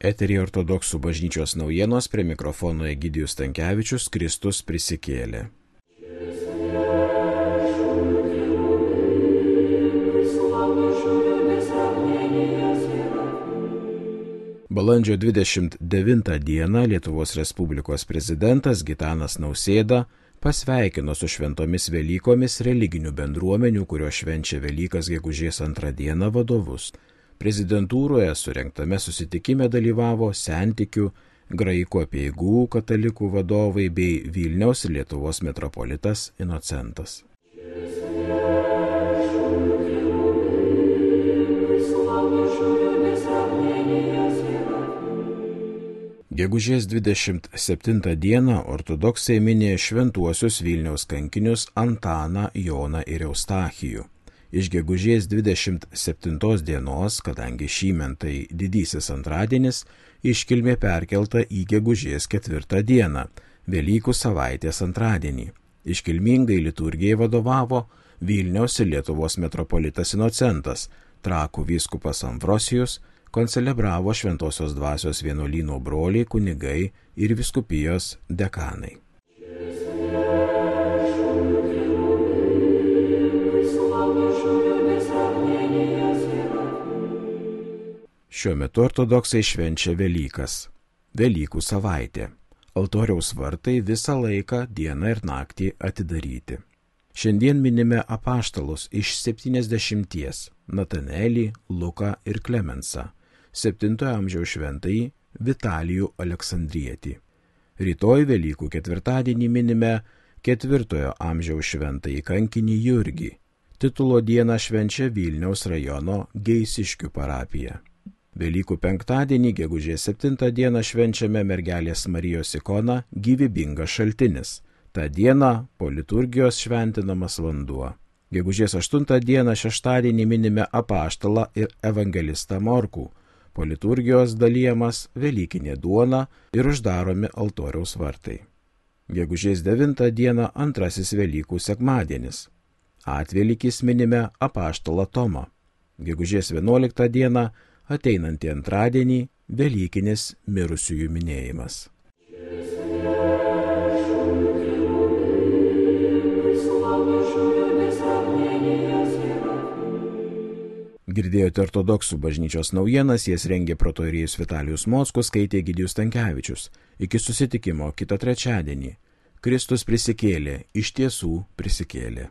Eterija ortodoksų bažnyčios naujienos prie mikrofono Egidijus Tankievičius Kristus prisikėlė. Balandžio 29 dieną Lietuvos Respublikos prezidentas Gitanas Nausėda pasveikino su šventomis Velykomis religinių bendruomenių, kurios švenčia Velykas gegužės antrą dieną vadovus. Prezidentūroje surinktame susitikime dalyvavo sentikių, graikų apieigų katalikų vadovai bei Vilniaus ir Lietuvos metropolitas Inocentas. Gegužės 27 dieną ortodoksai minė šventuosius Vilniaus kankinius Antaną, Joną ir Eustachijų. Iš gegužės 27 dienos, kadangi šymentai didysis antradienis, iškilmė perkelta į gegužės 4 dieną, Velykų savaitės antradienį. Iškilmingai liturgijai vadovavo Vilniaus ir Lietuvos metropolitas Inocentas, Trakų vyskupas Ambrosijus, koncelebravo Šventojios dvasios vienuolyno broliai, kunigai ir viskupijos dekanai. Šiuo metu ortodoksai švenčia Velykas. Velykų savaitė. Altoriaus vartai visą laiką, dieną ir naktį atidaryti. Šiandien minime apaštalus iš 70 - Natanelį, Luką ir Klemensą 7 amžiaus šventąjį Vitalijų Aleksandrietį. Rytoj Velykų ketvirtadienį minime 4 amžiaus šventąjį kankinį Jurgį. Titulo dieną švenčia Vilniaus rajono Geisiškių parapija. Velykų penktadienį, gegužės 7 dieną švenčiame mergelės Marijos ikoną gyvybingas šaltinis. Ta diena po liturgijos šventinamas vanduo. Gegužės 8 dieną šeštadienį minime apaštalą ir evangelistą Morkų po liturgijos dalyjamas Velykinė duona ir uždaromi altoriaus vartai. Gegužės 9 dieną antrasis Velykų sekmadienis. Atvelykis minime apaštalą Tomą. Gegužės 11 dieną ateinantį antradienį Velykinis mirusiųjų minėjimas. Girdėjote ortodoksų bažnyčios naujienas, jas rengė protoirijus Vitalijus Mockus, skaitė Gidijus Tankievičius. Iki susitikimo kitą trečiadienį. Kristus prisikėlė, iš tiesų prisikėlė.